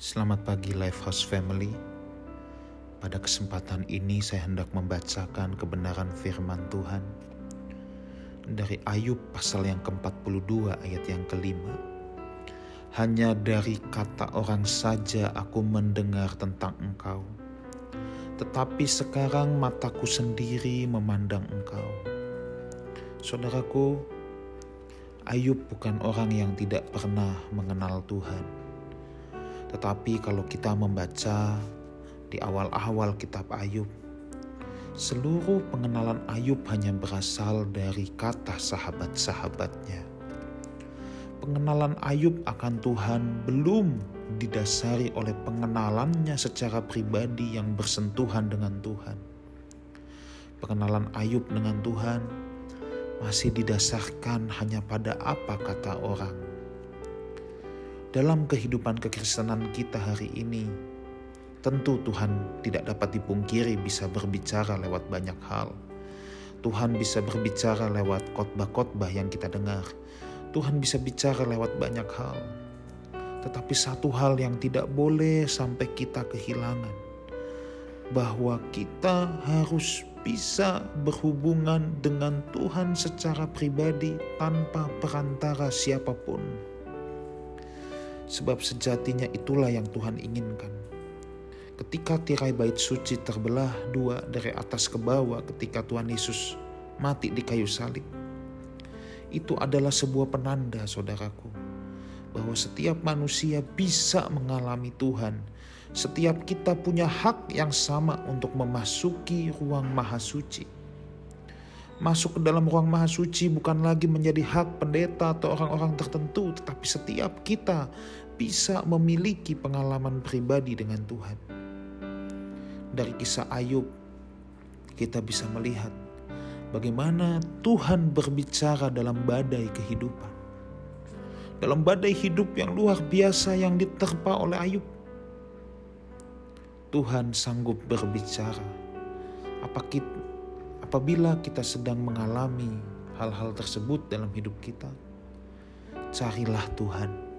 Selamat pagi Lifehouse Family. Pada kesempatan ini saya hendak membacakan kebenaran firman Tuhan dari Ayub pasal yang ke-42 ayat yang kelima. Hanya dari kata orang saja aku mendengar tentang engkau. Tetapi sekarang mataku sendiri memandang engkau. Saudaraku, Ayub bukan orang yang tidak pernah mengenal Tuhan. Tetapi kalau kita membaca di awal-awal kitab Ayub. Seluruh pengenalan Ayub hanya berasal dari kata sahabat-sahabatnya. Pengenalan Ayub akan Tuhan belum didasari oleh pengenalannya secara pribadi yang bersentuhan dengan Tuhan. Pengenalan Ayub dengan Tuhan masih didasarkan hanya pada apa kata orang. Dalam kehidupan kekristenan kita hari ini, Tentu Tuhan tidak dapat dipungkiri bisa berbicara lewat banyak hal. Tuhan bisa berbicara lewat khotbah-khotbah yang kita dengar. Tuhan bisa bicara lewat banyak hal. Tetapi satu hal yang tidak boleh sampai kita kehilangan. Bahwa kita harus bisa berhubungan dengan Tuhan secara pribadi tanpa perantara siapa pun. Sebab sejatinya itulah yang Tuhan inginkan ketika tirai bait suci terbelah dua dari atas ke bawah ketika Tuhan Yesus mati di kayu salib. Itu adalah sebuah penanda saudaraku bahwa setiap manusia bisa mengalami Tuhan. Setiap kita punya hak yang sama untuk memasuki ruang maha suci. Masuk ke dalam ruang maha suci bukan lagi menjadi hak pendeta atau orang-orang tertentu, tetapi setiap kita bisa memiliki pengalaman pribadi dengan Tuhan dari kisah Ayub, kita bisa melihat bagaimana Tuhan berbicara dalam badai kehidupan. Dalam badai hidup yang luar biasa yang diterpa oleh Ayub. Tuhan sanggup berbicara. Apa kita, apabila kita sedang mengalami hal-hal tersebut dalam hidup kita, carilah Tuhan.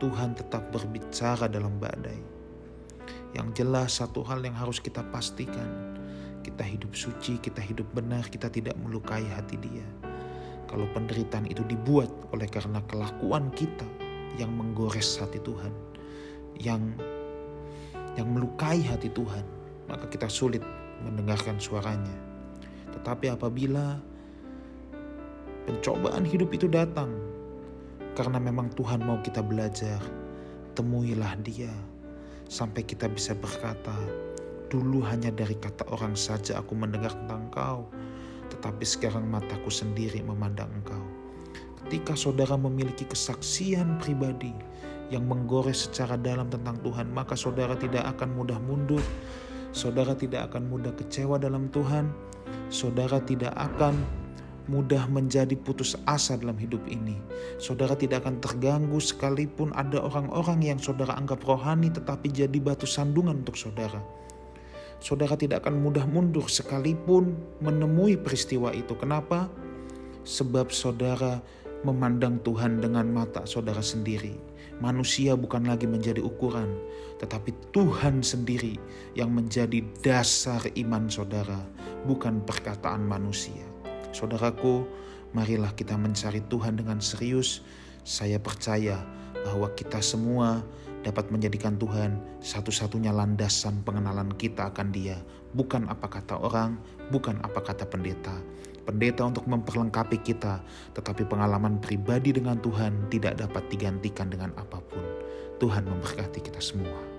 Tuhan tetap berbicara dalam badai yang jelas satu hal yang harus kita pastikan, kita hidup suci, kita hidup benar, kita tidak melukai hati dia. Kalau penderitaan itu dibuat oleh karena kelakuan kita yang menggores hati Tuhan, yang yang melukai hati Tuhan, maka kita sulit mendengarkan suaranya. Tetapi apabila pencobaan hidup itu datang, karena memang Tuhan mau kita belajar, temuilah Dia, sampai kita bisa berkata, Dulu hanya dari kata orang saja aku mendengar tentang engkau, tetapi sekarang mataku sendiri memandang engkau. Ketika saudara memiliki kesaksian pribadi yang menggores secara dalam tentang Tuhan, maka saudara tidak akan mudah mundur, saudara tidak akan mudah kecewa dalam Tuhan, saudara tidak akan mudah menjadi putus asa dalam hidup ini. Saudara tidak akan terganggu sekalipun ada orang-orang yang saudara anggap rohani tetapi jadi batu sandungan untuk saudara. Saudara tidak akan mudah mundur sekalipun menemui peristiwa itu. Kenapa? Sebab saudara memandang Tuhan dengan mata saudara sendiri. Manusia bukan lagi menjadi ukuran, tetapi Tuhan sendiri yang menjadi dasar iman saudara, bukan perkataan manusia. Saudaraku, marilah kita mencari Tuhan dengan serius. Saya percaya bahwa kita semua dapat menjadikan Tuhan satu-satunya landasan pengenalan kita akan Dia, bukan apa kata orang, bukan apa kata pendeta. Pendeta untuk memperlengkapi kita, tetapi pengalaman pribadi dengan Tuhan tidak dapat digantikan dengan apa pun. Tuhan memberkati kita semua.